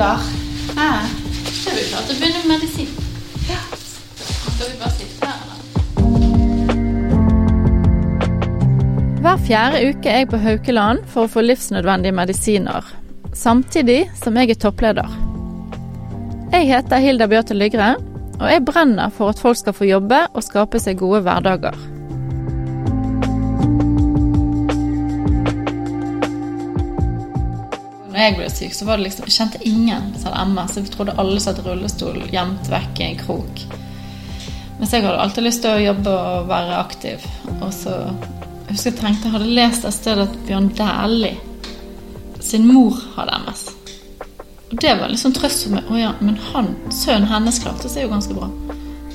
klar? Ja. Da er vi klare til å begynne med medisin. Ja. Skal vi bare sitte her, eller? Hver fjerde uke er jeg på Haukeland for å få livsnødvendige medisiner, samtidig som jeg er toppleder. Jeg heter Hilda Bjørte Lygre, og jeg brenner for at folk skal få jobbe og skape seg gode hverdager. Når jeg ble syk, så var det liksom, jeg kjente ingen som hadde MS. Jeg trodde alle satt i rullestol gjemt vekk i en krok. Mens jeg hadde alltid lyst til å jobbe og være aktiv. Og så jeg husker jeg tenkte, jeg hadde lest et sted at Bjørn Dæhlie sin mor hadde MS. Og det var liksom trøst for meg. Å ja, men han, sønnen hennes klarte seg jo ganske bra.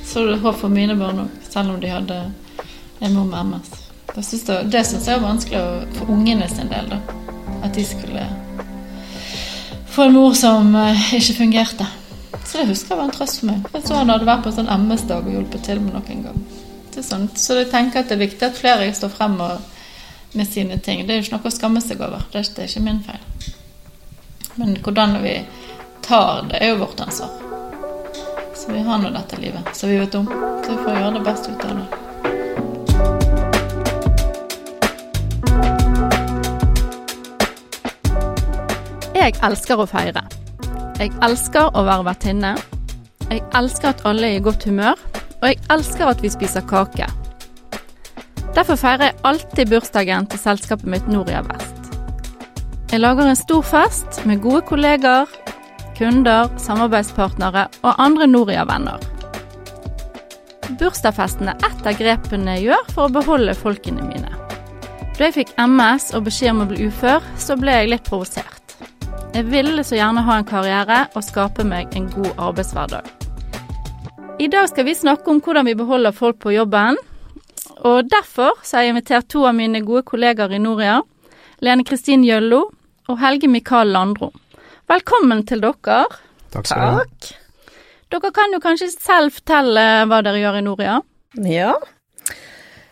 Så det er håp for mine barn òg, selv om de hadde en mor med MS. Det syns jeg, var vanskelig for ungene sin del, da. At de skulle få en mor som eh, ikke fungerte. Så det husker jeg var en trøst for meg. Jeg så han hadde vært på en sånn MS-dag og hjulpet til med noen gang. Så jeg tenker at det er viktig at flere står frem med sine ting. Det er jo ikke noe å skamme seg over. Det er, det er ikke min feil. Men hvordan vi tar det, er jo vårt ansvar. Så vi har nå dette livet som vi vet om. Så vi får gjøre det beste ut av det. Jeg elsker å feire. Jeg elsker å være vertinne. Jeg elsker at alle er i godt humør, og jeg elsker at vi spiser kake. Derfor feirer jeg alltid bursdagen til selskapet mitt Noria Vest. Jeg lager en stor fest med gode kolleger, kunder, samarbeidspartnere og andre Noria-venner. Bursdagsfesten er ett av grepene jeg gjør for å beholde folkene mine. Da jeg fikk MS og beskjed om å bli ufør, så ble jeg litt provosert. Jeg ville så gjerne ha en karriere og skape meg en god arbeidshverdag. I dag skal vi snakke om hvordan vi beholder folk på jobben. Og derfor så har jeg invitert to av mine gode kollegaer i Noria, Lene Kristin Gjøllo og Helge Mikael Landro. Velkommen til dere. Takk skal du ha. Dere kan jo kanskje selv fortelle hva dere gjør i Noria? Ja.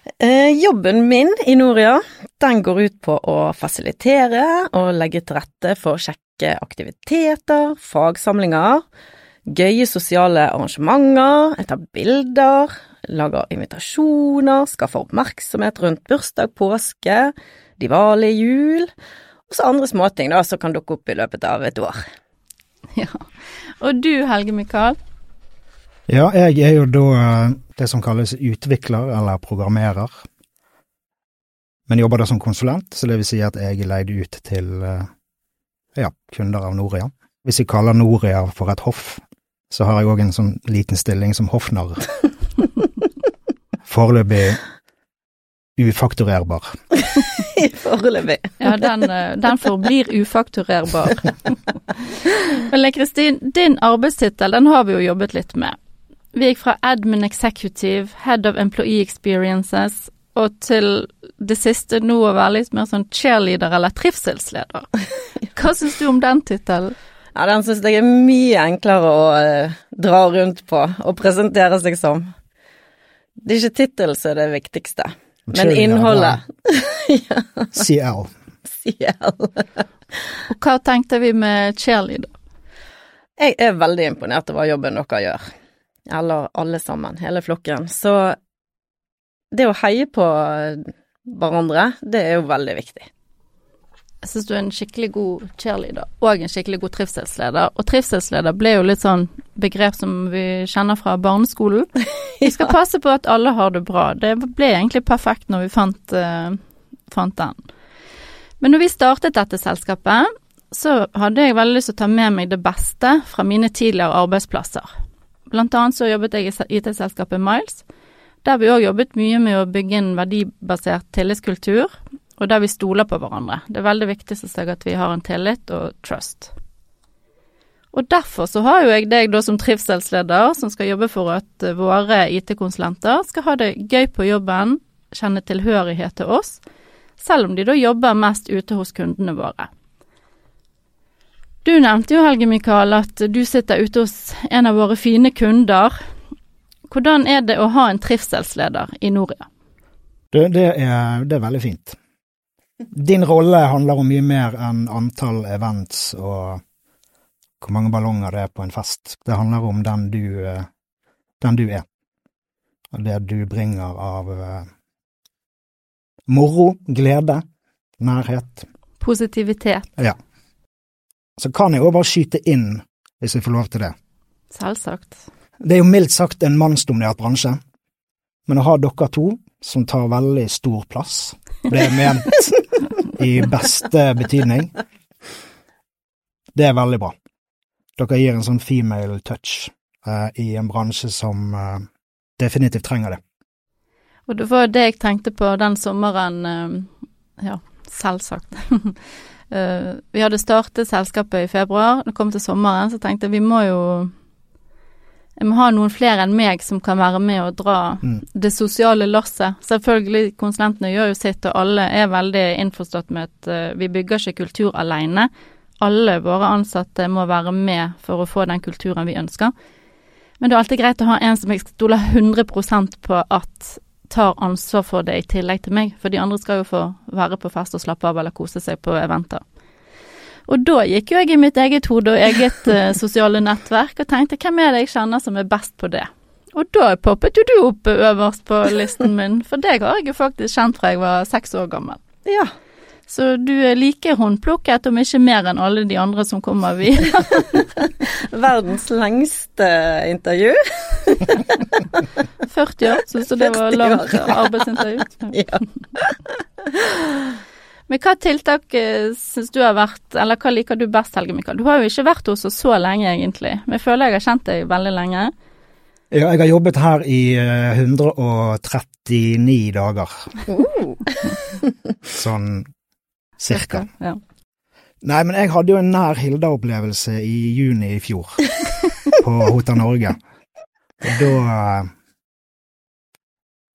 Eh, jobben min i Noria, den går ut på å fasilitere og legge til rette for å sjekke aktiviteter, fagsamlinger, gøye sosiale arrangementer, jeg tar bilder, lager invitasjoner, skaffer oppmerksomhet rundt bursdag, påske, Diwali, jul, og så andre småting da som kan dukke opp i løpet av et år. Ja. Og du, Helge Mikael? Ja, jeg er jo da eh, det som kalles utvikler eller programmerer, men jobber da som konsulent, så det vil si at jeg er leid ut til eh, ja, kunder av Noria. Hvis jeg kaller Noria for et hoff, så har jeg òg en sånn liten stilling som hoffnarr. Foreløpig ufakturerbar. Foreløpig. Ja, den, eh, den forblir ufakturerbar. Men Kristin, din arbeidstittel den har vi jo jobbet litt med. Vi gikk fra admin executive, head of employee experiences, og til det siste nå å være litt mer sånn cheerleader eller trivselsleder. Hva syns du om den tittelen? Ja, den syns jeg er mye enklere å eh, dra rundt på og presentere seg som. Det er ikke tittel som er det viktigste, men innholdet. ja. CL. CL. og hva tenkte vi med cheerleader? Jeg er veldig imponert over jobben dere gjør. Eller alle sammen, hele flokken. Så det å heie på hverandre, det er jo veldig viktig. Jeg syns du er en skikkelig god cheerleader og en skikkelig god trivselsleder. Og trivselsleder ble jo litt sånn begrep som vi kjenner fra barneskolen. Vi skal passe på at alle har det bra. Det ble egentlig perfekt når vi fant, uh, fant den. Men når vi startet dette selskapet, så hadde jeg veldig lyst til å ta med meg det beste fra mine tidligere arbeidsplasser. Blant annet så jobbet jeg i IT-selskapet Miles, der vi òg jobbet mye med å bygge en verdibasert tillitskultur og der vi stoler på hverandre. Det er veldig viktig synes jeg, at vi har en tillit og trust. Og derfor så har jo jeg deg da som trivselsleder, som skal jobbe for at eh, våre IT-konsulenter skal ha det gøy på jobben, kjenne tilhørighet til oss, selv om de da jobber mest ute hos kundene våre. Du nevnte jo, Helge Mikael, at du sitter ute hos en av våre fine kunder. Hvordan er det å ha en trivselsleder i Noria? Det, det, er, det er veldig fint. Din rolle handler om mye mer enn antall events og hvor mange ballonger det er på en fest. Det handler om den du, den du er, og det du bringer av eh, moro, glede, nærhet. Positivitet. Så kan jeg òg bare skyte inn, hvis jeg får lov til det. Selvsagt. Det er jo mildt sagt en mannsdominert bransje, men å ha dere to som tar veldig stor plass, det er ment i beste betydning, det er veldig bra. Dere gir en sånn female touch eh, i en bransje som eh, definitivt trenger det. Og det var det jeg tenkte på den sommeren eh, Ja, selvsagt. Eh, Vi hadde startet selskapet i februar. Det kom til sommeren, så tenkte jeg vi må jo Jeg må ha noen flere enn meg som kan være med og dra Mm. det sosiale lasset. Selvfølgelig, konsulentene gjør jo sitt, og alle er veldig innforstått med at uh, vi bygger ikke kultur alene. Alle våre ansatte må være med for å få den kulturen vi ønsker. Men det er alltid greit å ha en som jeg stoler 100 på at tar ansvar for det i tillegg til meg, for de andre skal jo få være på fest og slappe av eller kose seg på eventer. Og da gikk jo jeg i mitt eget hode og eget uh, sosiale nettverk og tenkte hvem er det jeg kjenner som er best på det? Og da poppet jo du opp øverst på listen min, for deg har jeg jo faktisk kjent fra jeg var seks år gammel. Ja. Så du er like håndplukket, om ikke mer enn alle de andre som kommer videre. Verdens lengste intervju. 40 år, syns du det var langt arbeidsintervju? Ja. Men hva tiltak eh, syns du har vært, eller hva liker du best, Helge Mikael? Du har jo ikke vært hos oss så lenge, egentlig, men jeg føler jeg har kjent deg veldig lenge. Ja, jeg har jobbet her i eh, 139 dager, Uh, sånn cirka. Ja. Nei, men jeg hadde jo en nær Hilda-opplevelse i juni i fjor, på Hotell Norge. Og da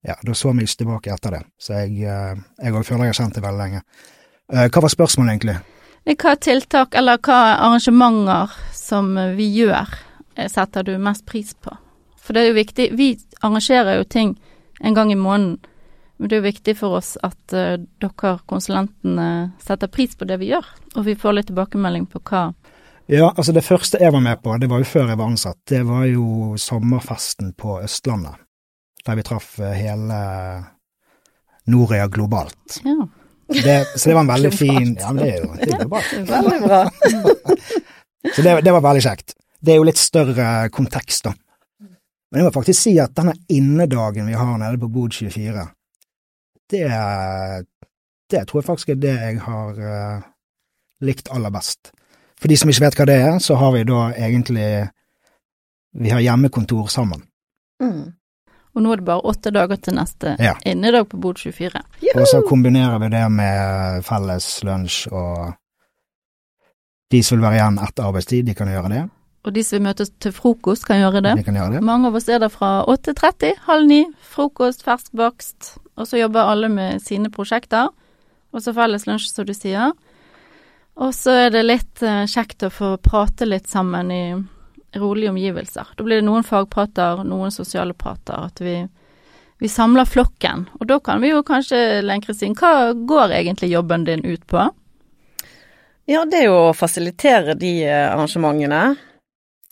Ja, da så vi ikke tilbake etter det, så jeg eh, jeg føler jeg har kjent det veldig lenge. Eh, Hva var spørsmålet egentlig? Hva tiltak, eller hva arrangementer som vi gjør, eh, setter du mest pris på? For det er jo viktig, vi arrangerer jo ting en gang i måneden, men det er jo viktig for oss at uh, dere konsulentene setter pris på det vi gjør, og vi får litt tilbakemelding på hva Ja, altså det første jeg var med på, det var jo før jeg var ansatt, det var jo sommerfesten på Østlandet. Der vi traff eh, hele Norea globalt. Ja. Det, så det var en veldig fin Ja, men det er jo det er globalt. veldig bra. Så det, det var veldig kjekt. Det er jo litt større kontekst, da. Men jeg må faktisk si at denne innedagen vi har nede på Bod 24, det, det tror jeg faktisk er det jeg har uh, likt aller best. For de som ikke vet hva det er, så har vi da egentlig Vi har hjemmekontor sammen. Mm. Og nå er det bare åtte dager til neste Ja. innedag på Bod 24. Og så kombinerer vi det med felles lunsj og De som vil være igjen etter arbeidstid, de kan gjøre det. Og de som vil møtes til frokost, kan gjøre det. De kan gjøre det. Mange av oss er der fra 8.30, halv ni, frokost, ferskbakst, og så jobber alle med sine prosjekter. Og så felles lunsj, som du sier. Og så er det litt eh, kjekt å få prate litt sammen i rolige omgivelser. Da blir det noen fagprater, noen sosiale prater, at vi, vi samler flokken. Og da kan vi jo kanskje, Len Kristin, hva går egentlig jobben din ut på? Ja, det er jo å fasilitere de eh, arrangementene.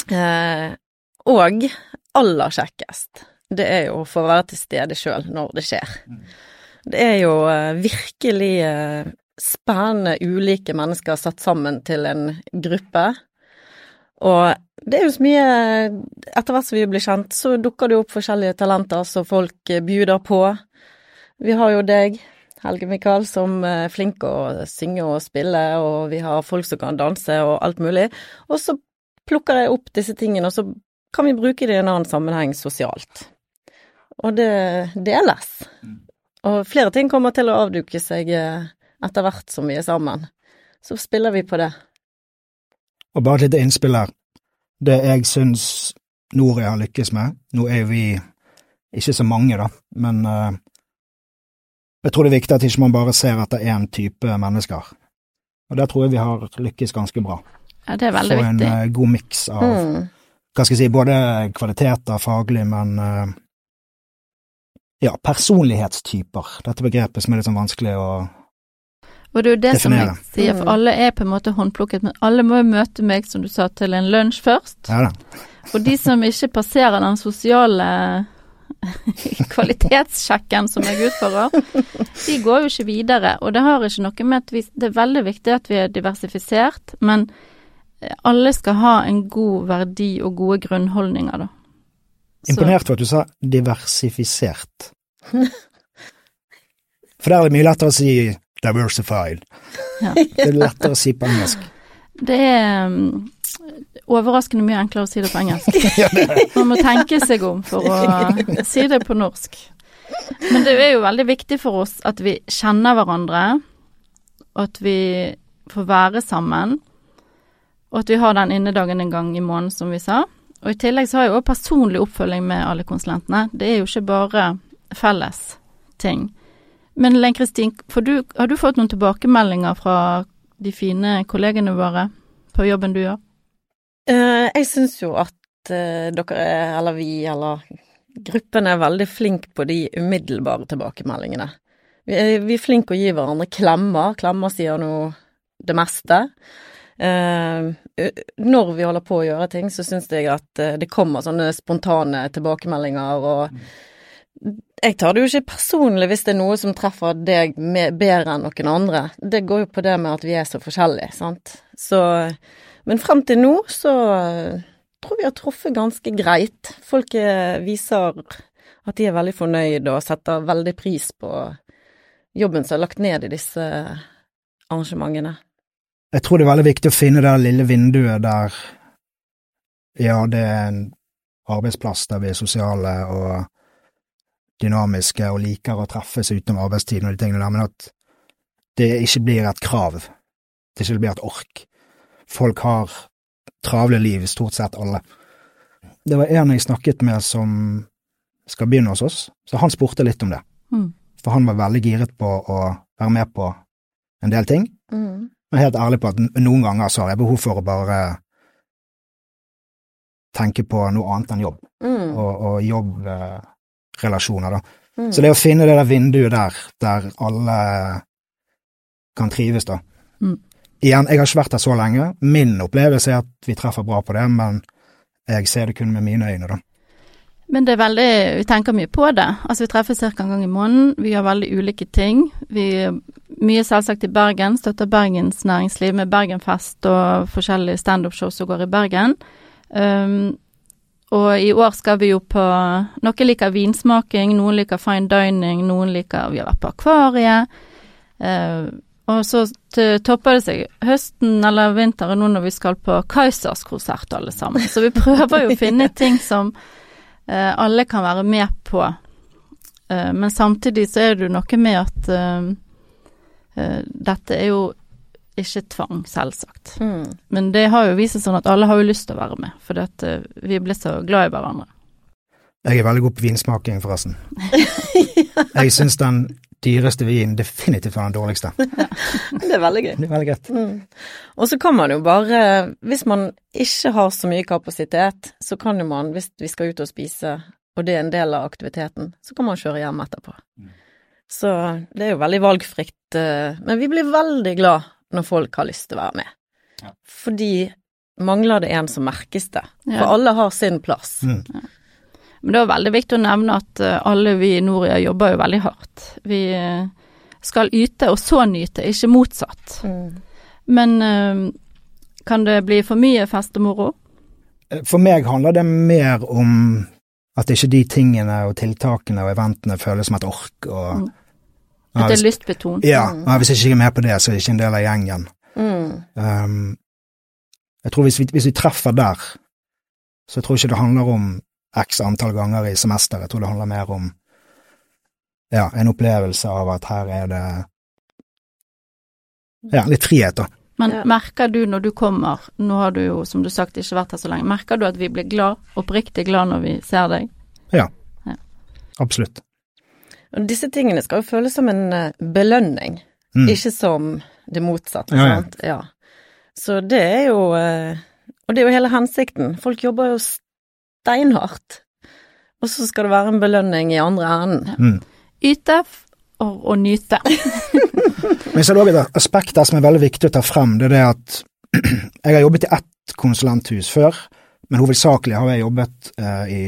Eh, og aller kjekkest, det er jo å få være til stede sjøl når det skjer. Det er jo eh, virkelig eh, spennende ulike mennesker satt sammen til en gruppe. Og det er jo så mye Etter hvert som vi blir kjent, så dukker det jo opp forskjellige talenter som folk eh, bjuder på. Vi har jo deg, Helge Mikael, som er flink å synge og spille, og vi har folk som kan danse og alt mulig. Og så plukker jeg opp disse tingene, og så kan vi bruke det i en annen sammenheng sosialt. Og det deles. Og flere ting kommer til å avduke seg eh, etter hvert som vi er sammen. Så spiller vi på det. Og bare et lite innspill her. Det jeg syns Noria har lykkes med Nå er jo vi ikke så mange, da, men uh, jeg tror det er viktig at ikke man bare ser etter én type mennesker. Og der tror jeg vi har lykkes ganske bra. Ja, det er veldig viktig. Få en viktig. eh, god miks av Mm. hva skal jeg si, både kvaliteter faglig, men eh, ja, personlighetstyper. Dette begrepet som er litt sånn vanskelig å Og det er jo det som jeg sier, for alle er på en måte håndplukket, men alle må jo møte meg, som du sa, til en lunsj først. Ja da. Og de som ikke passerer den sosiale kvalitetssjekken som jeg utfører, de går jo ikke videre. Og det har ikke noe med at vi Det er veldig viktig at vi er diversifisert, men alle skal ha en god verdi og gode grunnholdninger, da. Imponert for at du sa diversifisert. For der er det mye lettere å si diversified. Ja. Det er lettere å si på engelsk. Det er mm, overraskende mye enklere å si det på engelsk. Man må tenke seg om for å si det på norsk. Men det er jo veldig viktig for oss at vi kjenner hverandre, at vi får være sammen, og at vi har den innedagen en gang i måneden, som vi sa. Og i tillegg så har jeg òg personlig oppfølging med alle konsulentene. Det er jo ikke bare felles ting. Men Len Kristin, har du fått noen tilbakemeldinger fra de fine kollegene våre på jobben du gjør? Eh, jeg syns jo at eh, dere er, eller vi, eller gruppen er veldig flink på de umiddelbare tilbakemeldingene. Vi er, vi er flinke å gi hverandre klemmer. Klemmer sier nå det meste. Eh, når vi holder på å gjøre ting, så syns jeg at eh, det kommer sånne spontane tilbakemeldinger, og jeg tar det jo ikke personlig hvis det er noe som treffer deg bedre enn noen andre. Det går jo på det med at vi er så forskjellige, sant. Så Men frem til nå så eh, tror vi har truffet ganske greit. Folk viser at de er veldig fornøyd og setter veldig pris på jobben som er lagt ned i disse arrangementene. Jeg tror det er veldig viktig å finne det lille vinduet der ja, det er en arbeidsplass der vi er sosiale og dynamiske og liker å treffes utenom arbeidstiden og de tingene der, men at det ikke blir et krav. Det ikke blir et ork. Folk har travle liv, stort sett alle. Det var en jeg snakket med som skal begynne hos oss, så han spurte litt om det. Mm. For han var veldig giret på å være med på en del ting. Mm. Jeg er helt ærlig på at noen ganger så har jeg behov for å bare tenke på noe annet enn jobb, Mm. og, og jobbrelasjoner, da. Mm. Så det å finne det der vinduet der, der alle kan trives, da. Mm. Igjen, jeg har ikke vært der så lenge. Min opplevelse er at vi treffer bra på det, men jeg ser det kun med mine øyne, da. Men det er veldig Vi tenker mye på det. Altså, vi treffes ca. en gang i måneden. Vi gjør veldig ulike ting. Vi Mye selvsagt i Bergen. Støtter Bergens næringsliv med Bergenfest og forskjellige standup-show som går i Bergen. Um, og i år skal vi jo på Noen liker vinsmaking, noen liker fine dining, noen liker Vi har vært på Akvariet. Uh, og så topper det seg høsten eller vinteren nå når vi skal på Kaizers konsert alle sammen. Så vi prøver jo å finne ting som alle kan være med på. Eh, men samtidig så er det jo noe med at eh, eh, dette er jo ikke tvang, selvsagt. Mm. Men det har jo vist seg sånn at alle har jo lyst til å være med, fordi at eh, vi er blitt så glad i hverandre. Jeg er veldig god på vinsmaking, forresten. Jeg syns den dyreste vinen definitivt var den dårligste. Det er veldig gøy. Det er veldig greit. Mm. Og så kan man jo bare, hvis man ikke har så mye kapasitet, så kan jo man, hvis vi skal ut og spise, og det er en del av aktiviteten, så kan man kjøre hjem etterpå. Så det er jo veldig valgfritt, eh, men vi blir veldig glad når folk har lyst til å være med. Ja. Fordi mangler det en, så merkes det. Ja. For alle har sin plass. Mm. Men det er veldig viktig å nevne at eh, alle vi i Noria jobber jo veldig hardt. Vi eh, skal yte og så nyte, ikke motsatt. Mm. Men eh, kan det bli for mye fest og moro? For meg handler det mer om at ikke de tingene og tiltakene og eventene føles som et ork. Og, Mm. At det er lystbetont? ja, mm. hvis jeg ikke er med på det, så er jeg ikke en del av gjengen. Mm. Um, jeg tror hvis vi, hvis vi treffer der, så tror jeg ikke det handler om x antall ganger i semester. Jeg tror det handler mer om ja, en opplevelse av at her er det ja, litt frihet, da. Men merker du når du kommer, nå har du jo som du sagt ikke vært her så lenge, merker du at vi blir glad, oppriktig glad når vi ser deg? Ja, Absolutt. Og disse tingene skal jo føles som en eh, belønning. Mm. Ikke som det motsatte, Ja, ja. sant. Ja. Så det er jo eh, Og det er jo hele hensikten. Folk jobber jo steinhardt. Og så skal det være en belønning i andre enden. Mm. Yte og, og nyte. Men så er det òg et aspekt der som er veldig viktig å ta frem. Det er det at jeg har jobbet i ett konsulenthus før, men hovedsakelig har jeg jobbet eh, i,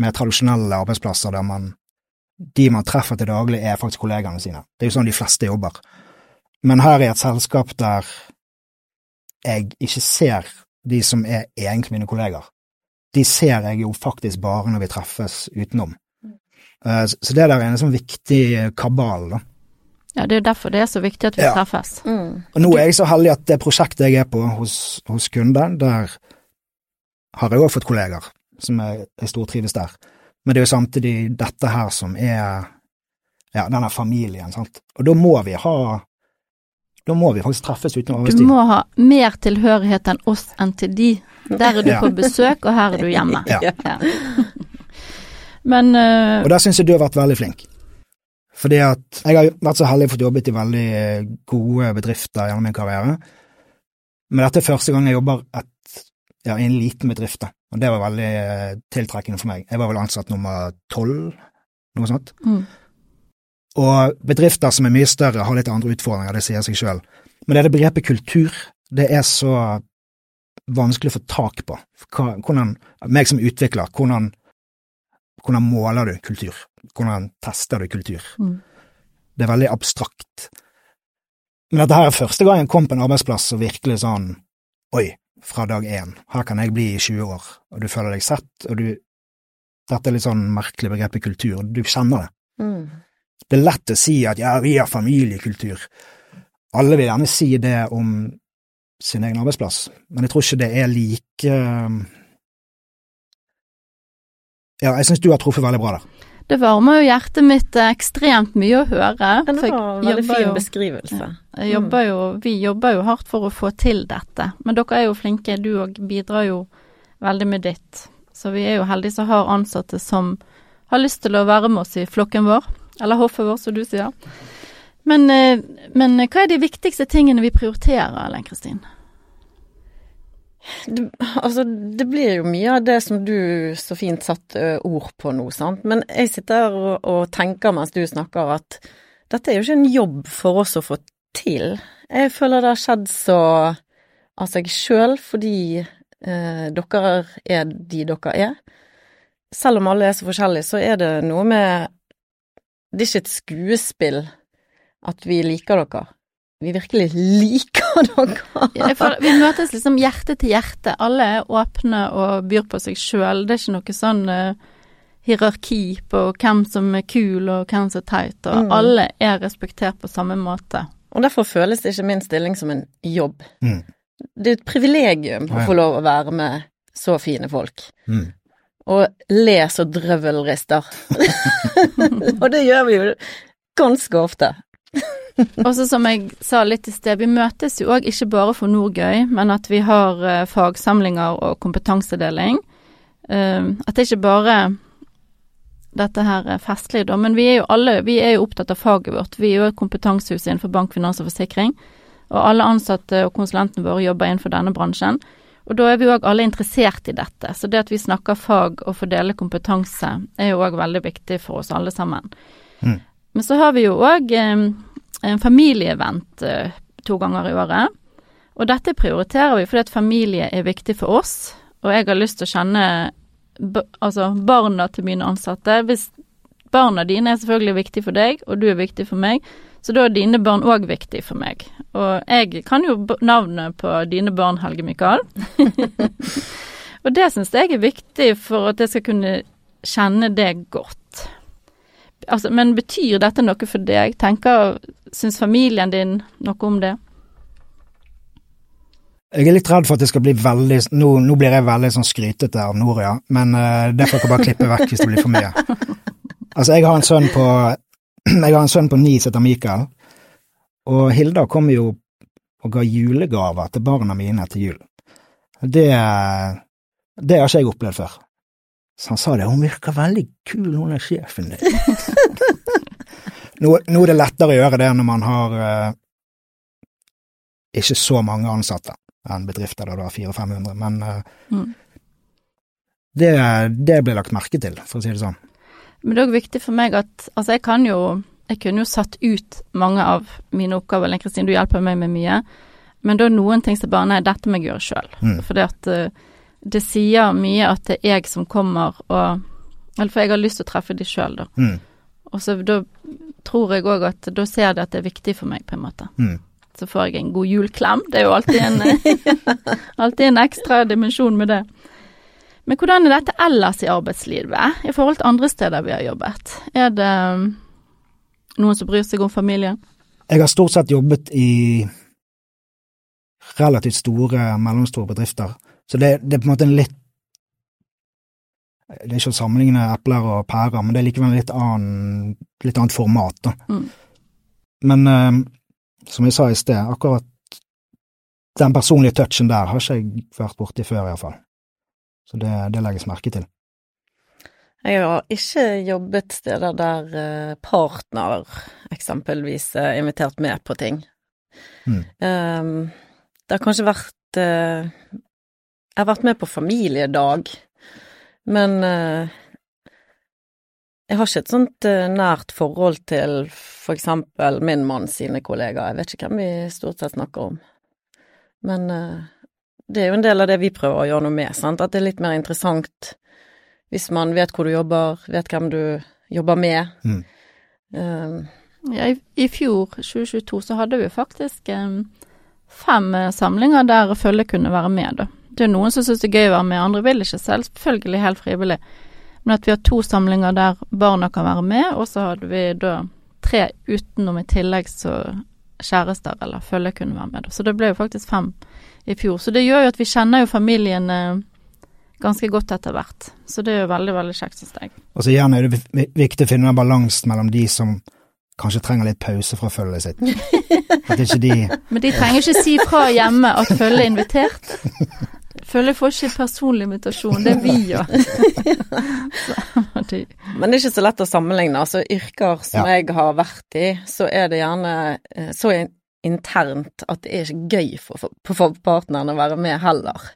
med tradisjonelle arbeidsplasser der man de man treffer til daglig, er faktisk kollegaene sine. Det er jo sånn de fleste jobber. Men her er et selskap der jeg ikke ser de som er egentlig mine kollegaer. De ser jeg jo faktisk bare når vi treffes utenom. Eh, Så det der er en sånn viktig kabal, da. Ja, det er jo derfor det er så viktig at vi Ja. treffes. Mm. Og nå er jeg så heldig at det prosjektet jeg er på hos, hos kunden, der har jeg òg fått kolleger som jeg, jeg stortrives der. Men det er jo samtidig dette her som er ja, denne familien, sant. Og da må vi ha Da må vi faktisk treffes utenom Du må ha mer tilhørighet enn oss enn til de. Der er du Ja. på besøk, og her er du hjemme. Ja. Ja. Men uh... Og der syns jeg du har vært veldig flink. Fordi at jeg har vært så heldig å få jobbet i veldig gode bedrifter gjennom min karriere. Men dette er første gang jeg jobber et, ja, i en liten bedrift, da. Og det var veldig eh, tiltrekkende for meg. Jeg var vel ansatt nummer tolv, noe sånt. mm, Og bedrifter som er mye større, har litt andre utfordringer, det sier seg sjøl. Men det er det begrepet kultur, det er så vanskelig å få tak på. Hvordan, meg som utvikler, hvordan, hvordan måler du kultur? Hvordan tester du kultur? mm. Det er veldig abstrakt. Men dette her er første gang jeg kom på en arbeidsplass og virkelig sånn Oi, fra dag én, her kan jeg bli i 20 år, og du føler deg sett, og du Dette er litt sånn merkelig begrepet kultur, du kjenner det. Mm. Det er lett å si at ja, vi har familiekultur. Alle vil gjerne si det om sin egen arbeidsplass, men jeg tror ikke det er like um, Ja, jeg syns du har truffet veldig bra der. Det varmer jo hjertet mitt eh, ekstremt mye å høre. Det var en veldig fin jo- beskrivelse. Jeg jobber jo, vi jobber jo hardt for å få til dette, men dere er jo flinke. Du òg bidrar jo veldig med ditt. Så vi er jo heldige som har ansatte som har lyst til å være med oss i flokken vår, eller hoffet vårt, som du sier. Men, eh, men hva er de viktigste tingene vi prioriterer, Ellen Kristin? Det, altså, det blir jo mye av det som du så fint satte ord på nå, sant. Men jeg sitter og, og tenker mens du snakker at dette er jo ikke en jobb for oss å få til. Jeg føler det har skjedd så av seg sjøl fordi eh, dere er de dere er. Selv om alle er så forskjellige, så er det noe med Det er ikke et skuespill at vi liker dere. Vi virkelig liker dere. ja, Vi møtes liksom hjerte til hjerte. Alle er åpne og byr på seg sjøl. Det er ikke noe sånn uh, hierarki på hvem som er kul og hvem som er teit, og Mm. alle er respektert på samme måte. Og derfor føles ikke min stilling som en jobb. Mm. Det er et privilegium Ja, å få lov å være med så fine folk. Mm. Og leser drøvelrister. og det gjør vi jo ganske ofte. Og så som jeg sa litt i sted, vi møtes jo òg ikke bare for Norgøy, men at vi har uh, fagsamlinger og kompetansedeling. Uh, at det ikke bare dette her er festlig, da, men vi er jo alle vi er jo opptatt av faget vårt. Vi er jo et kompetansehus innenfor bank, finans og forsikring, og alle ansatte og konsulentene våre jobber innenfor denne bransjen. Og da er vi òg alle interessert i dette, så det at vi snakker fag og fordeler kompetanse er jo òg veldig viktig for oss alle sammen. Mm. Men så har vi jo òg eh, en familieevent eh, to ganger i året. Og dette prioriterer vi fordi at familie er viktig for oss, og jeg har lyst til å kjenne altså barna til mine ansatte. Hvis barna dine er selvfølgelig viktig for deg, og du er viktig for meg, så da er dine barn òg viktig for meg. Og jeg kan jo navnet på dine barn, Helge Mikael. og det syns jeg er viktig for at jeg skal kunne kjenne det godt. Altså, men betyr dette noe for deg? Tenker, Syns familien din noe om det? Jeg er litt redd for at det skal bli veldig Nå, nå blir jeg veldig sånn skrytete av Noria, men uh, det får dere bare klippe vekk hvis det blir for mye. Altså, jeg har en sønn på Jeg har en sønn på ni som heter Mikael, og Hilda kom jo og ga julegaver til barna mine til jul. Det, det har ikke jeg opplevd før. Så han sa det, hun virker veldig kul, hun er sjefen din. nå, nå er det lettere å gjøre det når man har eh, ikke så mange ansatte enn bedrifter der du har 400-500, men eh, Mm. det, det ble lagt merke til, for å si det sånn. Men det er òg viktig for meg at Altså, jeg kan jo Jeg kunne jo satt ut mange av mine oppgaver, eller Kristin, du hjelper meg med mye. Men da er noen ting som bare Nei, dette må jeg gjøre sjøl. Mm. Fordi at eh, det sier mye at det er jeg som kommer og Eller for jeg har lyst til å treffe de sjøl, da. Mm. Og så da tror jeg òg at da ser de at det er viktig for meg, på en måte. Mm. Så får jeg en god julklem. Det er jo alltid en, alltid en ekstra dimensjon med det. Men hvordan er dette ellers i arbeidslivet, i forhold til andre steder vi har jobbet? Er det um, noen som bryr seg om familien? Jeg har stort sett jobbet i relativt store, mellomstore bedrifter, så det, det er på en måte en litt Det er ikke å sammenligne epler og pærer, men det er likevel litt, annen, litt annet format, da. Mm. Men eh, som jeg sa i sted, akkurat den personlige touchen der har ikke jeg vært borti før, iallfall. Så det, det legges merke til. Jeg har ikke jobbet steder der eh, partner eksempelvis er invitert med på ting. Mm. Um, det har kanskje vært uh, Jeg har vært med på familiedag, men uh, jeg har ikke et sånt uh, nært forhold til for eksempel min mann sine kollegaer. Jeg vet ikke hvem vi stort sett snakker om. Men det er jo en del av det vi prøver å gjøre noe med, sant. At det er litt mer interessant hvis man vet hvor du jobber, vet hvem du jobber med. Mm. Um, Ja, i, I fjor, 2022, så hadde vi faktisk um, fem eh, samlinger der følge kunne være med, da. Det er noen som syns det er gøy å være med, andre vil ikke selv, selvfølgelig helt frivillig. Men at vi har to samlinger der barna kan være med, og så hadde vi da tre utenom i tillegg så kjærester eller følge kunne være med. Så det ble jo faktisk fem i fjor. Så det gjør jo at vi kjenner jo familien eh, ganske godt etter hvert. Så det er jo veldig, veldig kjekt, syns jeg. Og så igjen er det viktig å finne den balansen mellom de som kanskje trenger litt pause fra følget sitt. At ikke de Men de trenger ikke si fra hjemme at følge er invitert. Følge får ikke personlig invitasjon, det er vi gjør. De- Men det er ikke så lett å sammenligne. Altså, yrker som Ja. jeg har vært i, så er det gjerne eh, så internt at det er ikke gøy for, for, for partneren å være med heller.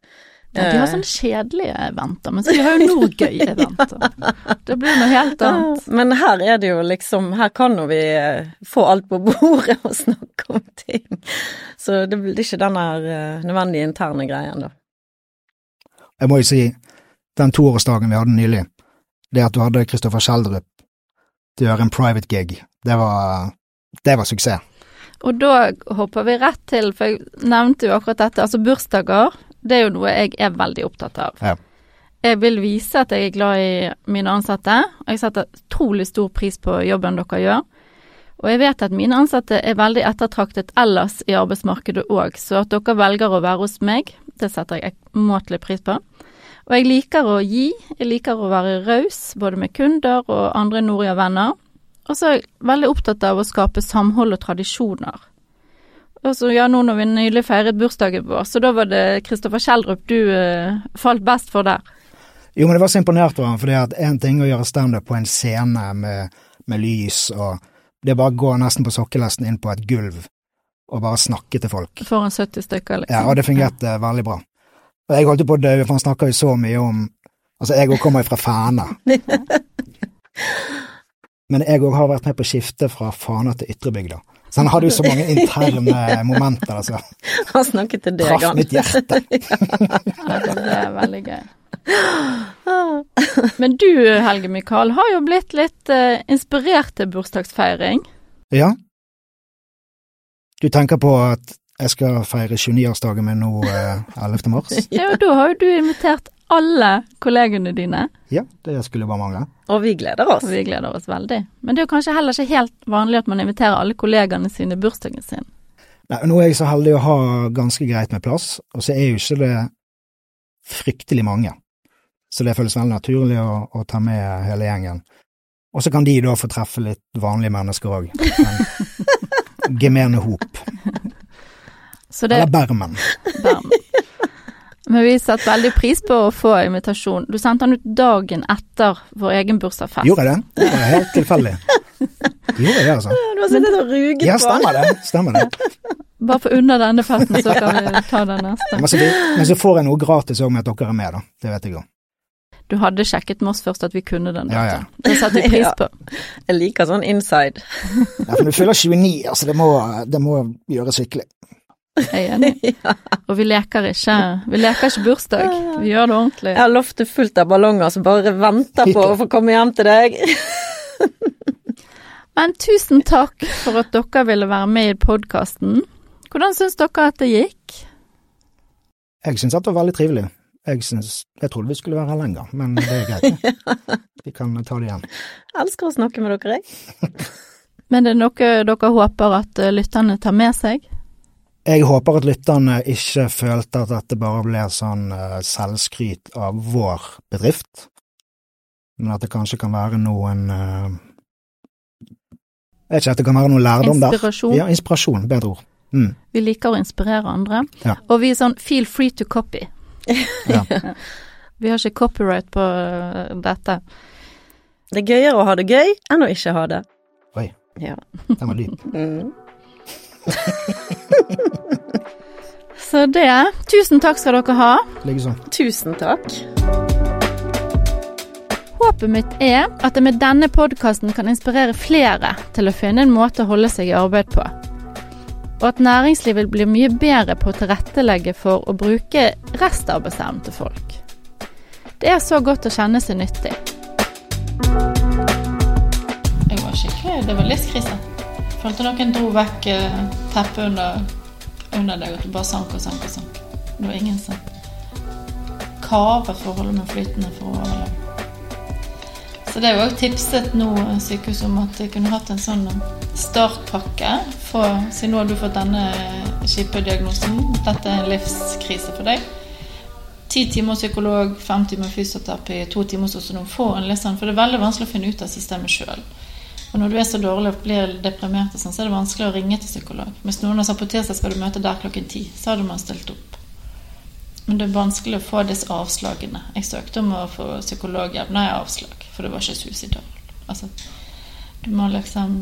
ja, de har sånne kjedelige eventer, men så de har jo noe gøy eventer. Det blir noe helt annet. Ja, Men her er det jo liksom Her kan jo vi eh, få alt på bordet og snakke om ting. Så det blir ikke den der eh, nødvendige interne greien, da. Jeg må jo si, den toårsdagen vi hadde nylig, det at du hadde Kristoffer Schjelderup til å gjøre en private gig, det var, det var suksess. Og da hopper vi rett til, for jeg nevnte jo akkurat dette, altså bursdager, det er jo noe jeg er veldig opptatt av. Ja. Jeg vil vise at jeg er glad i mine ansatte, og jeg setter utrolig stor pris på jobben dere gjør. Og jeg vet at mine ansatte er veldig ettertraktet ellers i arbeidsmarkedet òg, så at dere velger å være hos meg, det setter jeg umåtelig pris på. Og jeg liker å gi, jeg liker å være raus, både med kunder og andre Noria-venner. Og så er jeg veldig opptatt av å skape samhold og tradisjoner. Og så ja, nå når vi nylig feiret bursdagen vår, så da var det Kristoffer Kjeldrup du uh, falt best for der. Jo, men jeg var så imponert over han, fordi at en ting å gjøre standup på en scene med, med lys, og det er bare å gå nesten på sokkelesten inn på et gulv og bare snakke til folk. Foran 70 stykker, liksom. Ja, og det fungerte veldig bra. Og jeg holdt jo på å dø, for han snakker jo så mye om Altså, jeg òg kommer jo fra Fana. Men jeg òg har vært med på skiftet fra Fana til Ytrebygda. Så han hadde jo så mange interne momenter, altså. Han snakket til deg, Traff han. mitt hjerte. Ja, det er veldig gøy. Men du, Helge Mikael, har jo blitt litt eh, inspirert til bursdagsfeiring. Ja. Du tenker på at jeg skal feire 29-årsdagen min nå eh, 11. mars? Ja, og da har jo du invitert alle kollegene dine, Ja, det skulle bare mangle. Og vi gleder oss. og vi gleder oss veldig. Men det er jo kanskje heller ikke helt vanlig at man inviterer alle kollegene sine i bursdagen sin. Nei, nå er jeg så heldig å ha ganske greit med plass, og så er jo ikke det fryktelig mange. Så det føles veldig naturlig å, å ta med hele gjengen. Og så kan de da få treffe litt vanlige mennesker òg. Gemene hop. Så det Eller bermen. Bam. Men vi satte veldig pris på å få invitasjon. Du sendte den ut dagen etter vår egen bursdagsfest. Gjorde jeg det? Det var helt tilfeldig. Gjorde jeg det, altså? Du har sittet og ruget Ja, på stemmer det. Stemmer det. Bare for under denne festen, så kan vi ta den neste. Men så, men så får jeg noe gratis òg med at dere er med, da. Det vet jeg jo. du hadde sjekket med oss først at vi kunne den Ja, ja. Det setter vi pris Ja. på. Jeg liker sånn inside. Ja, for du fyller 29, altså det må, det må gjøres skikkelig. Jeg er enig. Og vi leker ikke Vi leker ikke bursdag. Vi gjør det ordentlig. Jeg har loftet fullt av ballonger som bare venter på å få komme hjem til deg. Men tusen takk for at dere ville være med i podkasten. Hvordan syns dere at det gikk? Jeg syns at det var veldig trivelig. Jeg, syns, jeg trodde vi skulle være her lenger, men det er greit. Vi kan ta det igjen. Jeg elsker å snakke med dere, jeg. Men det er noe dere håper at eh, lytterne tar med seg? Jeg håper at lytterne ikke følte at dette bare ble sånn eh, selvskryt av vår bedrift, men at det kanskje kan være noen eh, Jeg vet ikke, at det kan være noe lærdom der. Inspirasjon. Ja, inspirasjon. Bedre ord. Mm, Vi liker å inspirere andre. Ja. Og vi er sånn feel free to copy. ja. Vi har ikke copyright på eh, dette. Det er gøyere å ha det gøy enn å ikke ha det. Oi, Ja. den var dyp. Mm. Så det Tusen takk skal dere ha. Liksom. Tusen takk. Håpet mitt er at jeg med denne podkasten kan inspirere flere til å finne en måte å holde seg i arbeid på. Og at næringslivet blir mye bedre på å tilrettelegge for å bruke restarbeidsevnen til folk. Det er så godt å kjenne seg nyttig. Jeg var skikkelig Det var livskrise. Følte noen dro vekk eh, teppet under, under deg, at du bare sank og sank og sank. Det var ingen som kava forholdet med flytende for å overleve. Så det er jo også tipset nå eh, sykehuset om at de kunne hatt en sånn startpakke. For, siden nå har du fått denne kjipe diagnosen. Dette er en livskrise for deg. Ti timer psykolog, fem timer fysioterapi, to timer sosionom. Få en litt sånn, for det er veldig vanskelig å finne ut av systemet sjøl. Og når du er så dårlig og blir deprimert, og sånn, så er det vanskelig å ringe til psykolog. Hvis noen har sabotert tirsdag skal du møte der klokken ti, så hadde man stilt opp. Men det er vanskelig å få disse avslagene. Jeg søkte om å få psykologhjelp. Nei, avslag. For det var ikke suicidal. Altså, du må liksom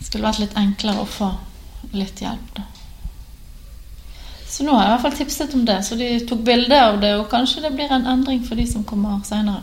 Det skulle vært litt enklere å få litt hjelp, da. Så nå har jeg i hvert fall tipset om det. Så de tok bilde av det, og kanskje det blir en endring for de som kommer seinere.